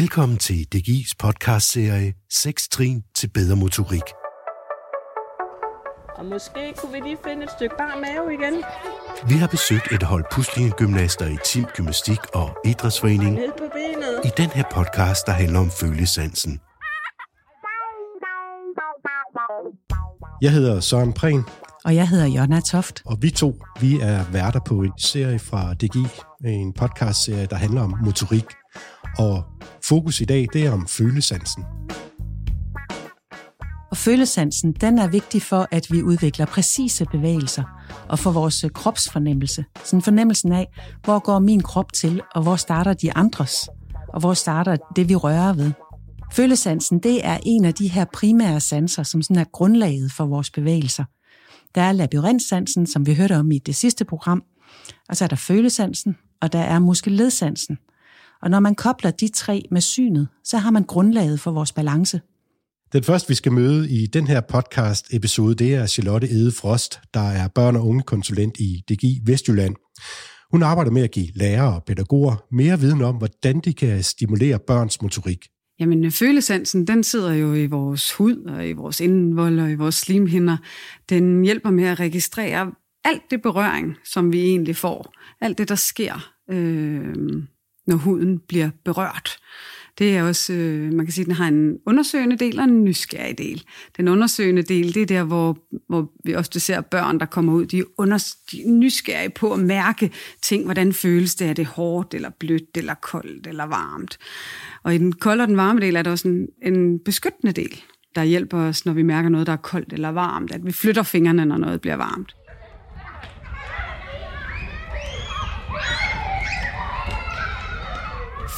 Velkommen til DGI's podcastserie 6 trin til bedre motorik. Og måske kunne vi lige finde et stykke bar mave igen. Vi har besøgt et hold puslingegymnaster i Team Gymnastik og Idrætsforening Ned på benet. i den her podcast, der handler om følesansen. Jeg hedder Søren Prehn, Og jeg hedder Jonna Toft. og vi to vi er værter på en serie fra DGI, en podcastserie, der handler om motorik. Og fokus i dag, det er om følesansen. Og følesansen, den er vigtig for, at vi udvikler præcise bevægelser og for vores kropsfornemmelse. Sådan fornemmelsen af, hvor går min krop til, og hvor starter de andres, og hvor starter det, vi rører ved. Følesansen, det er en af de her primære sanser, som sådan er grundlaget for vores bevægelser. Der er labyrintsansen, som vi hørte om i det sidste program, og så er der følesansen, og der er muskelledsansen. Og når man kobler de tre med synet, så har man grundlaget for vores balance. Den første, vi skal møde i den her podcast-episode, det er Charlotte Ede Frost, der er børn- og ungekonsulent i DGI Vestjylland. Hun arbejder med at give lærere og pædagoger mere viden om, hvordan de kan stimulere børns motorik. Jamen, øh, følesansen, den sidder jo i vores hud og i vores indvold og i vores slimhinder. Den hjælper med at registrere alt det berøring, som vi egentlig får. Alt det, der sker, øh, når huden bliver berørt. Det er også, øh, man kan sige, den har en undersøgende del og en nysgerrig del. Den undersøgende del, det er der, hvor, hvor vi ofte ser børn, der kommer ud, de er, under, de er nysgerrige på at mærke ting, hvordan føles det, er det hårdt, eller blødt, eller koldt, eller varmt. Og i den kolde og den varme del er der også en, en beskyttende del, der hjælper os, når vi mærker noget, der er koldt eller varmt, at vi flytter fingrene, når noget bliver varmt.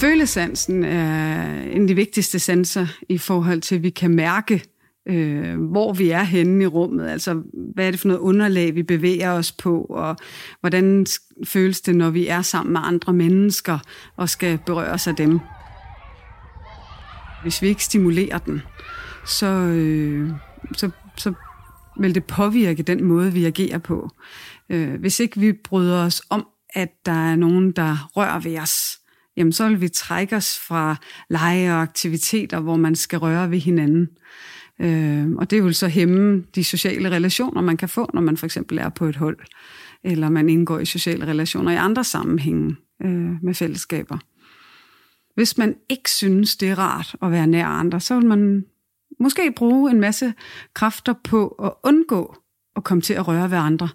Følesansen er en af de vigtigste sanser i forhold til, at vi kan mærke, øh, hvor vi er henne i rummet. Altså, hvad er det for noget underlag, vi bevæger os på, og hvordan føles det, når vi er sammen med andre mennesker og skal berøre os af dem. Hvis vi ikke stimulerer den, så, øh, så, så vil det påvirke den måde, vi agerer på. Øh, hvis ikke vi bryder os om, at der er nogen, der rører ved os, jamen så vil vi trække os fra lege og aktiviteter, hvor man skal røre ved hinanden. Øh, og det vil så hæmme de sociale relationer, man kan få, når man for eksempel er på et hold, eller man indgår i sociale relationer i andre sammenhænge øh, med fællesskaber. Hvis man ikke synes, det er rart at være nær andre, så vil man måske bruge en masse kræfter på at undgå at komme til at røre ved andre.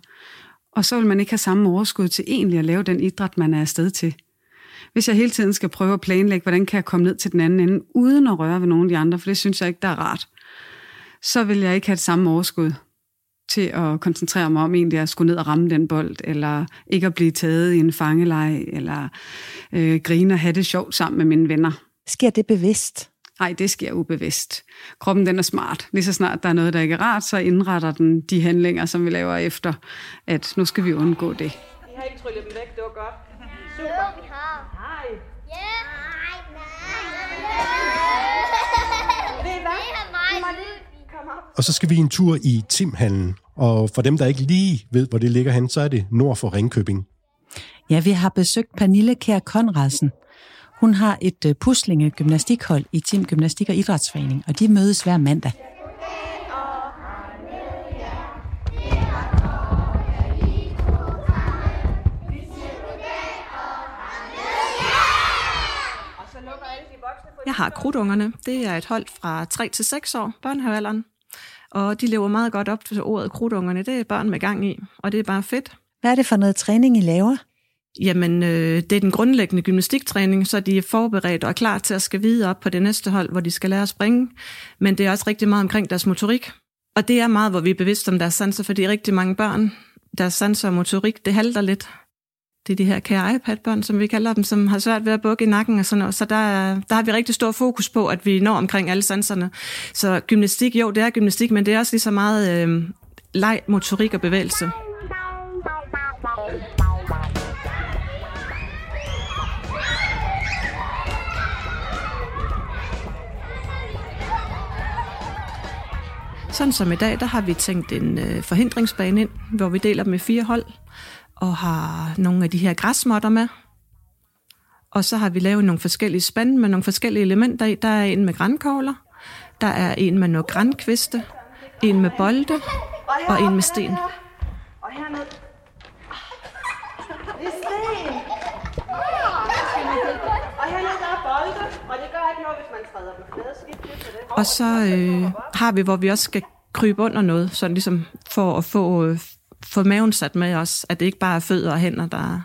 Og så vil man ikke have samme overskud til egentlig at lave den idræt, man er afsted til. Hvis jeg hele tiden skal prøve at planlægge, hvordan kan jeg komme ned til den anden ende, uden at røre ved nogen af de andre, for det synes jeg ikke, der er rart, så vil jeg ikke have det samme overskud til at koncentrere mig om egentlig at skulle ned og ramme den bold, eller ikke at blive taget i en fangelej, eller øh, grine og have det sjovt sammen med mine venner. Sker det bevidst? Nej, det sker ubevidst. Kroppen den er smart. Lige så snart der er noget, der ikke er rart, så indretter den de handlinger, som vi laver efter, at nu skal vi undgå det. I har ikke tryllet dem væk, det var godt. Hej. Ja. Nej, nej. Ved I hvad? Det er Og så skal vi en tur i Timhallen. Og for dem, der ikke lige ved, hvor det ligger hen, så er det nord for Ringkøbing. Ja, vi har besøgt Pernille Kær Konradsen. Hun har et øh, puslinge gymnastikhold i Tim Gymnastik og Idrætsforening, og de mødes hver mandag. Jeg har krudtungerne. Det er et hold fra 3 til 6 år, børnehavealderen. Og de lever meget godt op til ordet krudtungerne. Det er børn med gang i, og det er bare fedt. Hvad er det for noget træning, I laver? Jamen, øh, det er den grundlæggende gymnastiktræning, så de er forberedt og er klar til at skal videre op på det næste hold, hvor de skal lære at springe. Men det er også rigtig meget omkring deres motorik. Og det er meget, hvor vi er bevidste om deres sanser, fordi rigtig mange børn, deres sanser og motorik, det halter lidt. Det er de her kære iPad-børn, som vi kalder dem, som har svært ved at bukke i nakken og sådan noget. Så der, der har vi rigtig stor fokus på, at vi når omkring alle sanserne. Så gymnastik, jo, det er gymnastik, men det er også lige så meget øh, leg, motorik og bevægelse. Sådan som i dag, der har vi tænkt en øh, forhindringsbane ind, hvor vi deler dem i fire hold, og har nogle af de her græsmotter med. Og så har vi lavet nogle forskellige spande med nogle forskellige elementer i. Der er en med grænkogler, der er en med nogle grænkviste, en med bolde og en med sten. Og hernede. Det er sten. Og hernede der er bolde, og det gør ikke noget, hvis man træder dem flade. Til det. Og så øh, har vi, hvor vi også skal krybe under noget, sådan ligesom for at få, øh, få maven sat med os, at det ikke bare er fødder og hænder, der,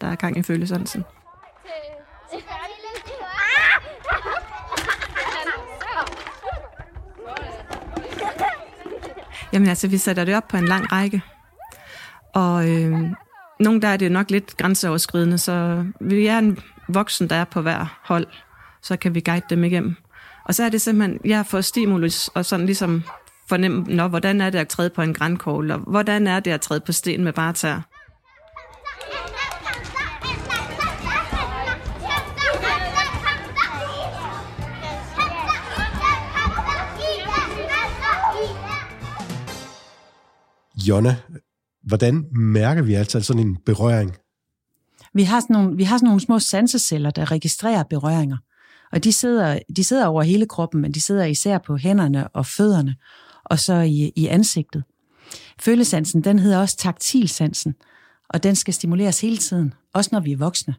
der er gang i følelsansen. Jamen altså, vi sætter det op på en lang række. Og øh, nogle der er det nok lidt grænseoverskridende, så vi er en voksen, der er på hver hold, så kan vi guide dem igennem. Og så er det simpelthen, jeg får stimulus og sådan ligesom fornemme, nå, hvordan er det at træde på en grænkål, og hvordan er det at træde på sten med bare tær. Jonna, hvordan mærker vi altså sådan en berøring? Vi har sådan nogle, vi har sådan nogle små sanseceller, der registrerer berøringer. Og de sidder, de sidder over hele kroppen, men de sidder især på hænderne og fødderne, og så i, i ansigtet. Følesansen, den hedder også taktilsansen, og den skal stimuleres hele tiden, også når vi er voksne.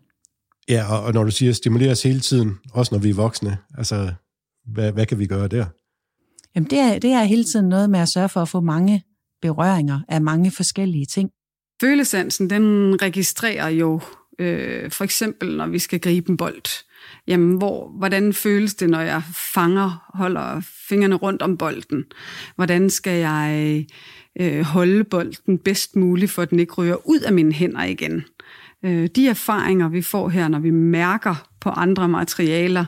Ja, og, og når du siger stimuleres hele tiden, også når vi er voksne, altså, hvad, hvad kan vi gøre der? Jamen det er, det er hele tiden noget med at sørge for at få mange berøringer af mange forskellige ting. Følesansen, den registrerer jo øh, for eksempel, når vi skal gribe en bold. Jamen, hvor, hvordan føles det, når jeg fanger, holder fingrene rundt om bolden? Hvordan skal jeg øh, holde bolden bedst muligt, for at den ikke ryger ud af mine hænder igen? Øh, de erfaringer, vi får her, når vi mærker på andre materialer,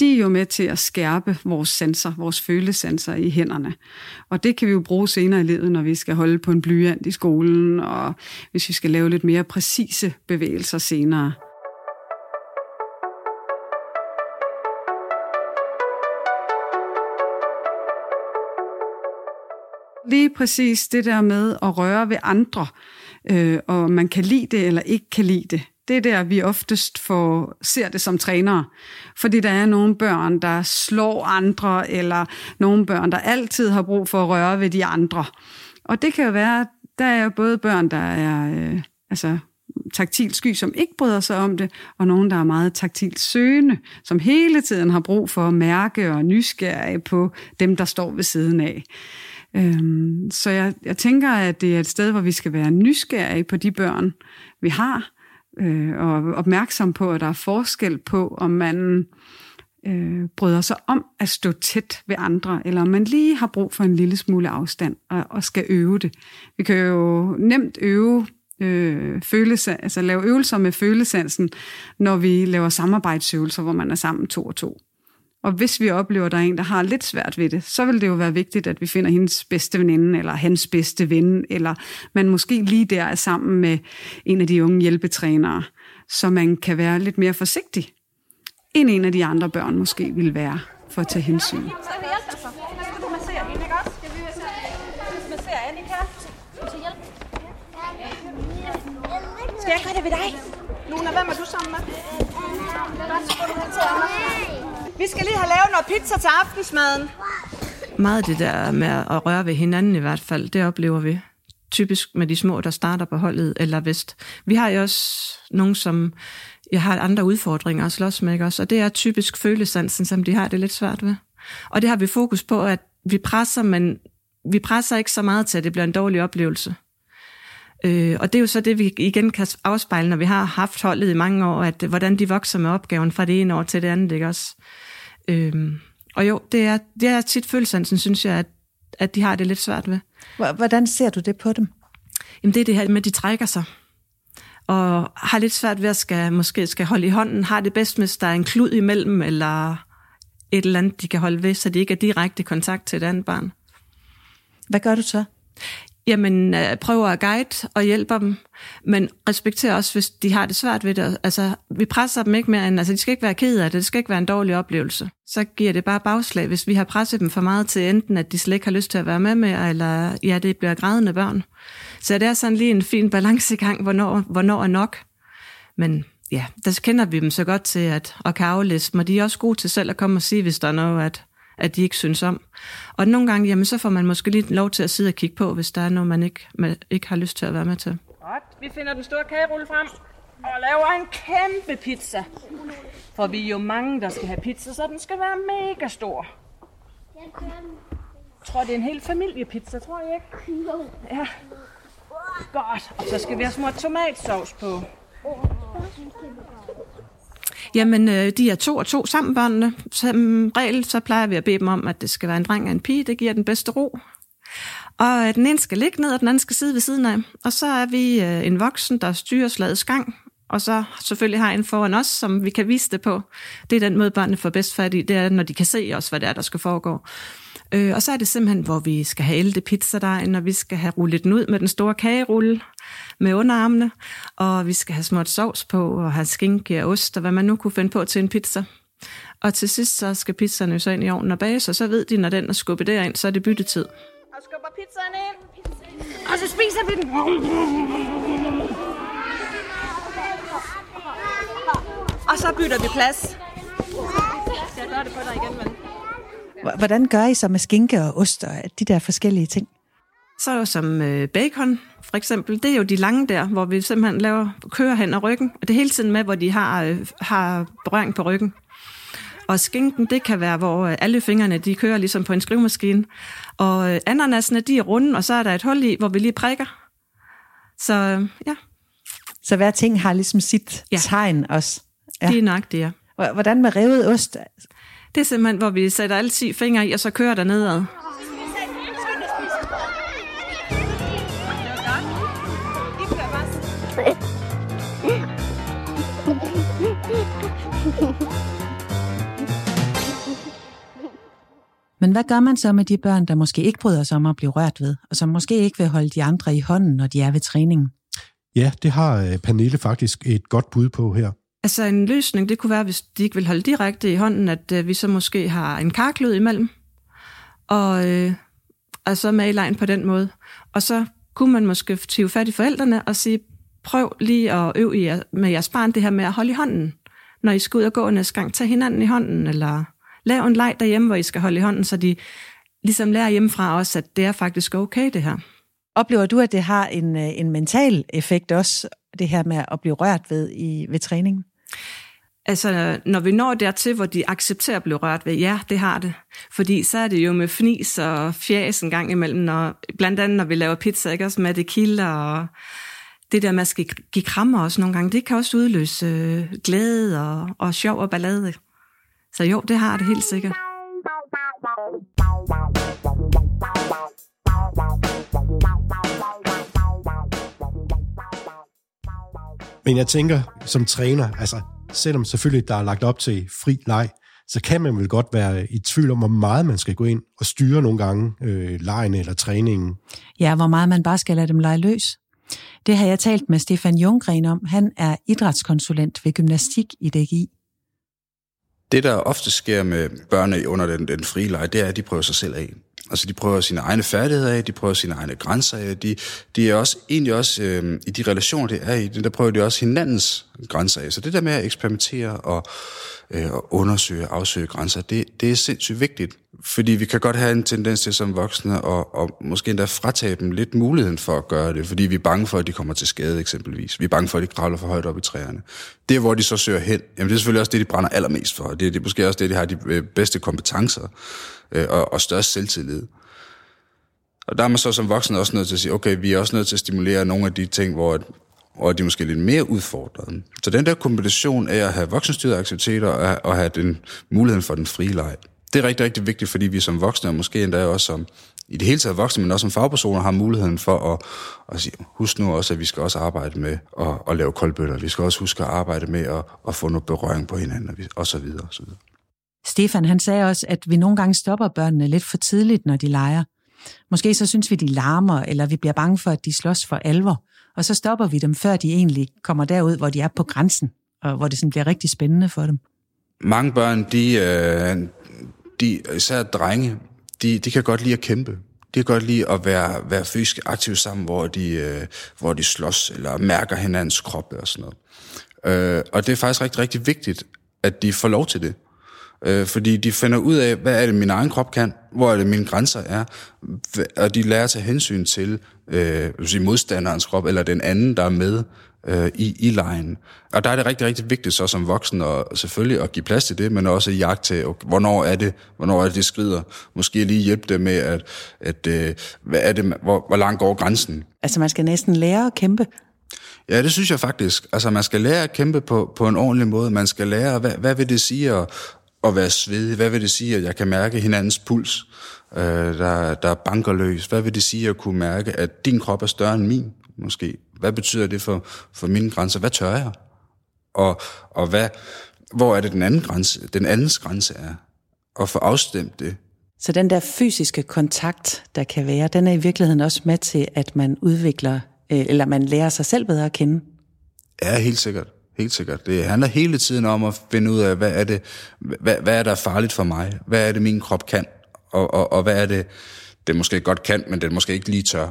de er jo med til at skærpe vores sensor, vores følesensor i hænderne. Og det kan vi jo bruge senere i livet, når vi skal holde på en blyant i skolen, og hvis vi skal lave lidt mere præcise bevægelser senere. Lige præcis det der med at røre ved andre, øh, og man kan lide det eller ikke kan lide det, det er der, vi oftest får, ser det som trænere. Fordi der er nogle børn, der slår andre, eller nogle børn, der altid har brug for at røre ved de andre. Og det kan jo være, der er jo både børn, der er øh, altså, taktilsky, som ikke bryder sig om det, og nogen, der er meget taktilt søgende, som hele tiden har brug for at mærke og nysgerrige på dem, der står ved siden af. Øhm, så jeg, jeg tænker, at det er et sted, hvor vi skal være nysgerrige på de børn, vi har, øh, og opmærksom på, at der er forskel på, om man øh, bryder sig om at stå tæt ved andre, eller om man lige har brug for en lille smule afstand og, og skal øve det. Vi kan jo nemt øve øh, følelse, altså lave øvelser med følesansen, når vi laver samarbejdsøvelser, hvor man er sammen to og to. Og hvis vi oplever, at der er en, der har lidt svært ved det, så vil det jo være vigtigt, at vi finder hendes bedste veninde, eller hans bedste ven, eller man måske lige der er sammen med en af de unge hjælpetrænere, så man kan være lidt mere forsigtig, end en af de andre børn måske vil være, for at tage hensyn. Skal jeg gøre det ved dig? Luna, hvem er du sammen med? Hvad skal du hen til Anna? Vi skal lige have lavet noget pizza til aftensmaden. Meget af det der med at røre ved hinanden i hvert fald, det oplever vi typisk med de små, der starter på holdet eller vest. Vi har jo også nogen, som jeg har andre udfordringer at slås med, ikke også? og det er typisk følesansen, som de har det lidt svært ved. Og det har vi fokus på, at vi presser, men vi presser ikke så meget til, at det bliver en dårlig oplevelse. Øh, og det er jo så det, vi igen kan afspejle, når vi har haft holdet i mange år, at hvordan de vokser med opgaven fra det ene år til det andet, ikke også? Øh, og jo, det er, det er tit følelsen, synes jeg, at, at de har det lidt svært ved. Hvordan ser du det på dem? Jamen det er det her med, at de trækker sig. Og har lidt svært ved at skal, måske skal holde i hånden. Har det bedst, hvis der er en klud imellem, eller et eller andet, de kan holde ved, så de ikke er direkte kontakt til et andet barn. Hvad gør du så? Jamen, øh, prøver at guide og hjælper dem, men respekterer også, hvis de har det svært ved det. Altså, vi presser dem ikke mere end, altså, de skal ikke være ked af det, det skal ikke være en dårlig oplevelse. Så giver det bare bagslag, hvis vi har presset dem for meget til enten, at de slet ikke har lyst til at være med mere, eller ja, det bliver grædende børn. Så det er sådan lige en fin balancegang, hvornår, hvornår er nok. Men ja, der kender vi dem så godt til at, at kan aflæse dem, og de er også gode til selv at komme og sige, hvis der er noget, at, at de ikke synes om. Og nogle gange, jamen, så får man måske lige lov til at sidde og kigge på, hvis der er noget, man ikke, man ikke har lyst til at være med til. Godt. Vi finder den store kagerulle frem og laver en kæmpe pizza. For vi er jo mange, der skal have pizza, så den skal være mega stor. Jeg tror, det er en hel familiepizza, tror jeg ikke? Ja. Godt. Og så skal vi have smurt tomatsovs på. Jamen, øh, de er to og to sammen, børnene. Som regel, så plejer vi at bede dem om, at det skal være en dreng og en pige. Det giver den bedste ro. Og øh, den ene skal ligge ned, og den anden skal sidde ved siden af. Og så er vi øh, en voksen, der styrer slagets gang. Og så selvfølgelig har en foran os, som vi kan vise det på. Det er den måde, børnene får bedst fat i. Det er, når de kan se os, hvad det er, der skal foregå. Øh, og så er det simpelthen, hvor vi skal have ælte pizzadejen, og vi skal have rullet den ud med den store kagerulle med underarmene, og vi skal have småt sovs på, og have skinke og ost, og hvad man nu kunne finde på til en pizza. Og til sidst så skal pizzaen så ind i ovnen og bages, og så ved de, når den er skubbet derind, så er det byttetid. Og skubber pizzaen ind. Og så spiser vi den. Og så bytter vi plads. Jeg gøre det på dig igen, vel? H- Hvordan gør I så med skinke og ost og de der forskellige ting? Så er jo som øh, bacon, for eksempel, det er jo de lange der, hvor vi simpelthen laver, kører hen ad ryggen. Og det er hele tiden med, hvor de har, øh, har berøring på ryggen. Og skinken, det kan være, hvor øh, alle fingrene, de kører ligesom på en skrivemaskine. Og ananasene, de er runde, og så er der et hul i, hvor vi lige prikker. Så ja, Så hver ting har ligesom sit ja. tegn også. Ja. det er nok det, ja. Hvordan med revet ost? Det er simpelthen, hvor vi sætter alle 10 fingre i, og så kører der nedad. Men hvad gør man så med de børn, der måske ikke bryder sig om at blive rørt ved, og som måske ikke vil holde de andre i hånden, når de er ved træningen? Ja, det har øh, Pernille faktisk et godt bud på her. Altså en løsning, det kunne være, hvis de ikke vil holde direkte i hånden, at øh, vi så måske har en karklud imellem, og, øh, og så maler på den måde. Og så kunne man måske tive fat i forældrene og sige, prøv lige at øve i jer, med jeres barn det her med at holde i hånden. Når I skal ud og gå næste gang, tag hinanden i hånden, eller lav en leg derhjemme, hvor I skal holde i hånden, så de ligesom lærer hjemmefra også, at det er faktisk okay det her. Oplever du, at det har en, øh, en mental effekt også, det her med at blive rørt ved i, ved træningen? Altså, når vi når dertil, hvor de accepterer at blive rørt ved, ja, det har det. Fordi så er det jo med fnis og fjæs en gang imellem, når, blandt andet når vi laver pizza, ikke også med det kilder og det der med at skal give krammer også nogle gange, det kan også udløse øh, glæde og, og sjov og ballade. Så jo, det har det helt sikkert. Men jeg tænker, som træner, altså selvom selvfølgelig der er lagt op til fri leg, så kan man vel godt være i tvivl om, hvor meget man skal gå ind og styre nogle gange øh, lejen eller træningen. Ja, hvor meget man bare skal lade dem lege løs. Det har jeg talt med Stefan Junggren om. Han er idrætskonsulent ved gymnastik i DGI. Det, der ofte sker med børnene under den, den frie leg, det er, at de prøver sig selv af. Altså, de prøver sine egne færdigheder af, de prøver sine egne grænser af. De, de er også, egentlig også, øh, i de relationer, det er i, der prøver de også hinandens grænser af. Så det der med at eksperimentere og, øh, og undersøge og afsøge grænser, det, det er sindssygt vigtigt. Fordi vi kan godt have en tendens til som voksne og, og måske endda fratage dem lidt muligheden for at gøre det, fordi vi er bange for, at de kommer til skade eksempelvis. Vi er bange for, at de kravler for højt op i træerne. Det, hvor de så søger hen, jamen det er selvfølgelig også det, de brænder allermest for. Det, det er måske også det, de har de øh, bedste kompetencer øh, og, og størst selvtillid. Og der er man så som voksen også nødt til at sige, okay, vi er også nødt til at stimulere nogle af de ting, hvor, hvor de måske lidt mere udfordrede. Så den der kombination af at have voksenstyrede aktiviteter og, og have den muligheden for den frie leg, det er rigtig, rigtig vigtigt, fordi vi som voksne, og måske endda også som i det hele taget voksne, men også som fagpersoner, har muligheden for at, at sige, husk nu også, at vi skal også arbejde med at, at lave koldbøtter. Vi skal også huske at arbejde med at, at få noget berøring på hinanden, og, vi, og så videre, og så videre. Stefan han sagde også, at vi nogle gange stopper børnene lidt for tidligt, når de leger. Måske så synes vi, de larmer, eller vi bliver bange for, at de slås for alvor. Og så stopper vi dem, før de egentlig kommer derud, hvor de er på grænsen, og hvor det sådan bliver rigtig spændende for dem. Mange børn, de, øh, de især drenge, de, de kan godt lide at kæmpe. De kan godt lide at være, være fysisk aktive sammen, hvor de, øh, hvor de slås eller mærker hinandens kroppe og sådan noget. Øh, og det er faktisk rigtig, rigtig vigtigt, at de får lov til det. Øh, fordi de finder ud af, hvad er det, min egen krop kan, hvor er det, mine grænser er, og de lærer at tage hensyn til øh, sige, modstanderens krop, eller den anden, der er med øh, i, i lejen. Og der er det rigtig, rigtig vigtigt så som voksen, og selvfølgelig at give plads til det, men også at jagte til, okay, hvornår er det, hvornår er det, det skrider. Måske lige hjælpe dem med, at, at øh, hvad er det, hvor, hvor langt går grænsen. Altså man skal næsten lære at kæmpe. Ja, det synes jeg faktisk. Altså, man skal lære at kæmpe på, på en ordentlig måde. Man skal lære, hvad, hvad vil det sige at, at være svedig? Hvad vil det sige, at jeg kan mærke hinandens puls, øh, der, der banker løs? Hvad vil det sige at kunne mærke, at din krop er større end min, måske? Hvad betyder det for, for mine grænser? Hvad tør jeg? Og, og hvad, hvor er det den anden grænse, den andens grænse er? Og få afstemt det. Så den der fysiske kontakt, der kan være, den er i virkeligheden også med til, at man udvikler, øh, eller man lærer sig selv bedre at kende. Ja, helt sikkert. Helt sikkert. Det handler hele tiden om at finde ud af, hvad er det, hvad, hvad er der farligt for mig? Hvad er det, min krop kan? Og, og, og hvad er det, det måske godt kan, men det måske ikke lige tør?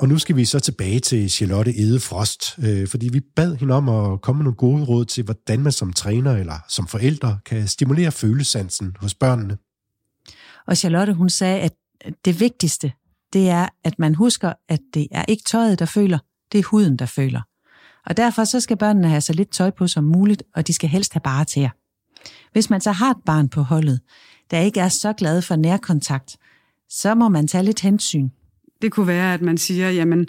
Og nu skal vi så tilbage til Charlotte Ede Frost, øh, fordi vi bad hende om at komme med nogle gode råd til, hvordan man som træner eller som forældre kan stimulere følesansen hos børnene. Og Charlotte, hun sagde, at det vigtigste, det er, at man husker, at det er ikke tøjet, der føler, det er huden, der føler. Og derfor så skal børnene have så lidt tøj på som muligt, og de skal helst have bare til Hvis man så har et barn på holdet, der ikke er så glad for nærkontakt, så må man tage lidt hensyn. Det kunne være, at man siger, jamen,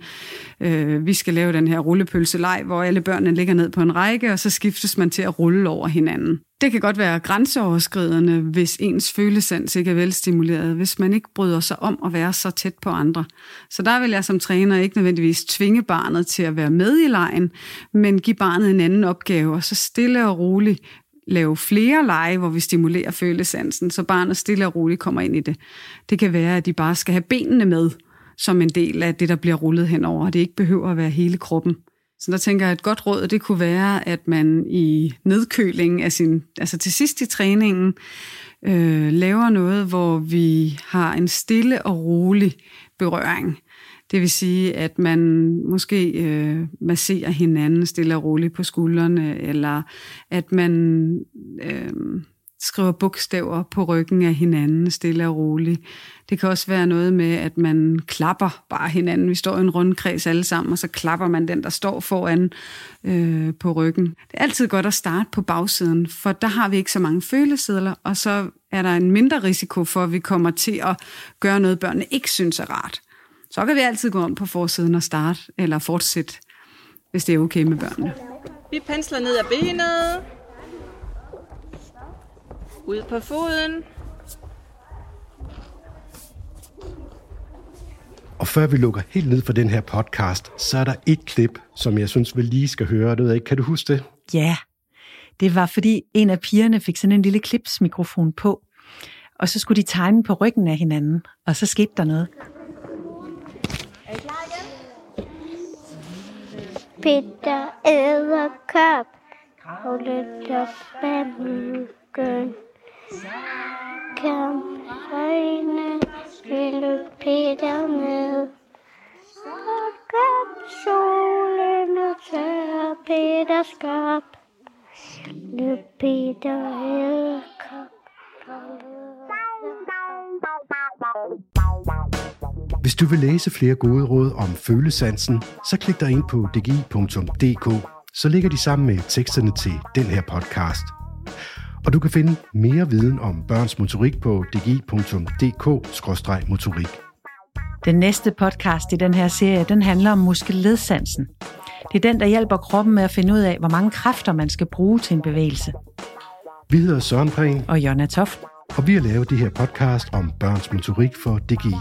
øh, vi skal lave den her rullepølseleg, hvor alle børnene ligger ned på en række, og så skiftes man til at rulle over hinanden. Det kan godt være grænseoverskridende, hvis ens følesans ikke er velstimuleret, hvis man ikke bryder sig om at være så tæt på andre. Så der vil jeg som træner ikke nødvendigvis tvinge barnet til at være med i lejen, men give barnet en anden opgave, og så stille og roligt lave flere lege, hvor vi stimulerer følesansen, så barnet stille og roligt kommer ind i det. Det kan være, at de bare skal have benene med, som en del af det, der bliver rullet henover, det ikke behøver at være hele kroppen. Så der tænker jeg, at et godt råd, det kunne være, at man i nedkølingen af sin, altså til sidst i træningen, øh, laver noget, hvor vi har en stille og rolig berøring. Det vil sige, at man måske øh, masserer hinanden stille og roligt på skuldrene, eller at man øh, skriver bogstaver på ryggen af hinanden stille og roligt. Det kan også være noget med, at man klapper bare hinanden. Vi står i en rundkreds alle sammen, og så klapper man den, der står foran øh, på ryggen. Det er altid godt at starte på bagsiden, for der har vi ikke så mange følesedler, og så er der en mindre risiko for, at vi kommer til at gøre noget, børnene ikke synes er rart. Så kan vi altid gå om på forsiden og starte, eller fortsætte, hvis det er okay med børnene. Vi pensler ned ad benet. Ud på foden. Og før vi lukker helt ned for den her podcast, så er der et klip, som jeg synes, vi lige skal høre. Det ved jeg ikke. Kan du huske det? Ja, det var fordi en af pigerne fik sådan en lille klipsmikrofon på, og så skulle de tegne på ryggen af hinanden, og så skete der noget. Peter Æderkop, kravlet op ad myggen. Kom, øjne, ville Peter med. Så kom solen og tør Peter skab. Nu Peter Æderkop, Hvis du vil læse flere gode råd om følesansen, så klik dig ind på dgi.dk, så ligger de sammen med teksterne til den her podcast. Og du kan finde mere viden om børns motorik på dgi.dk-motorik. Den næste podcast i den her serie, den handler om muskelledsansen. Det er den, der hjælper kroppen med at finde ud af, hvor mange kræfter man skal bruge til en bevægelse. Vi hedder Søren Prehn, Og Jonna Toft, og vi har lavet det her podcast om børns motorik for DGI.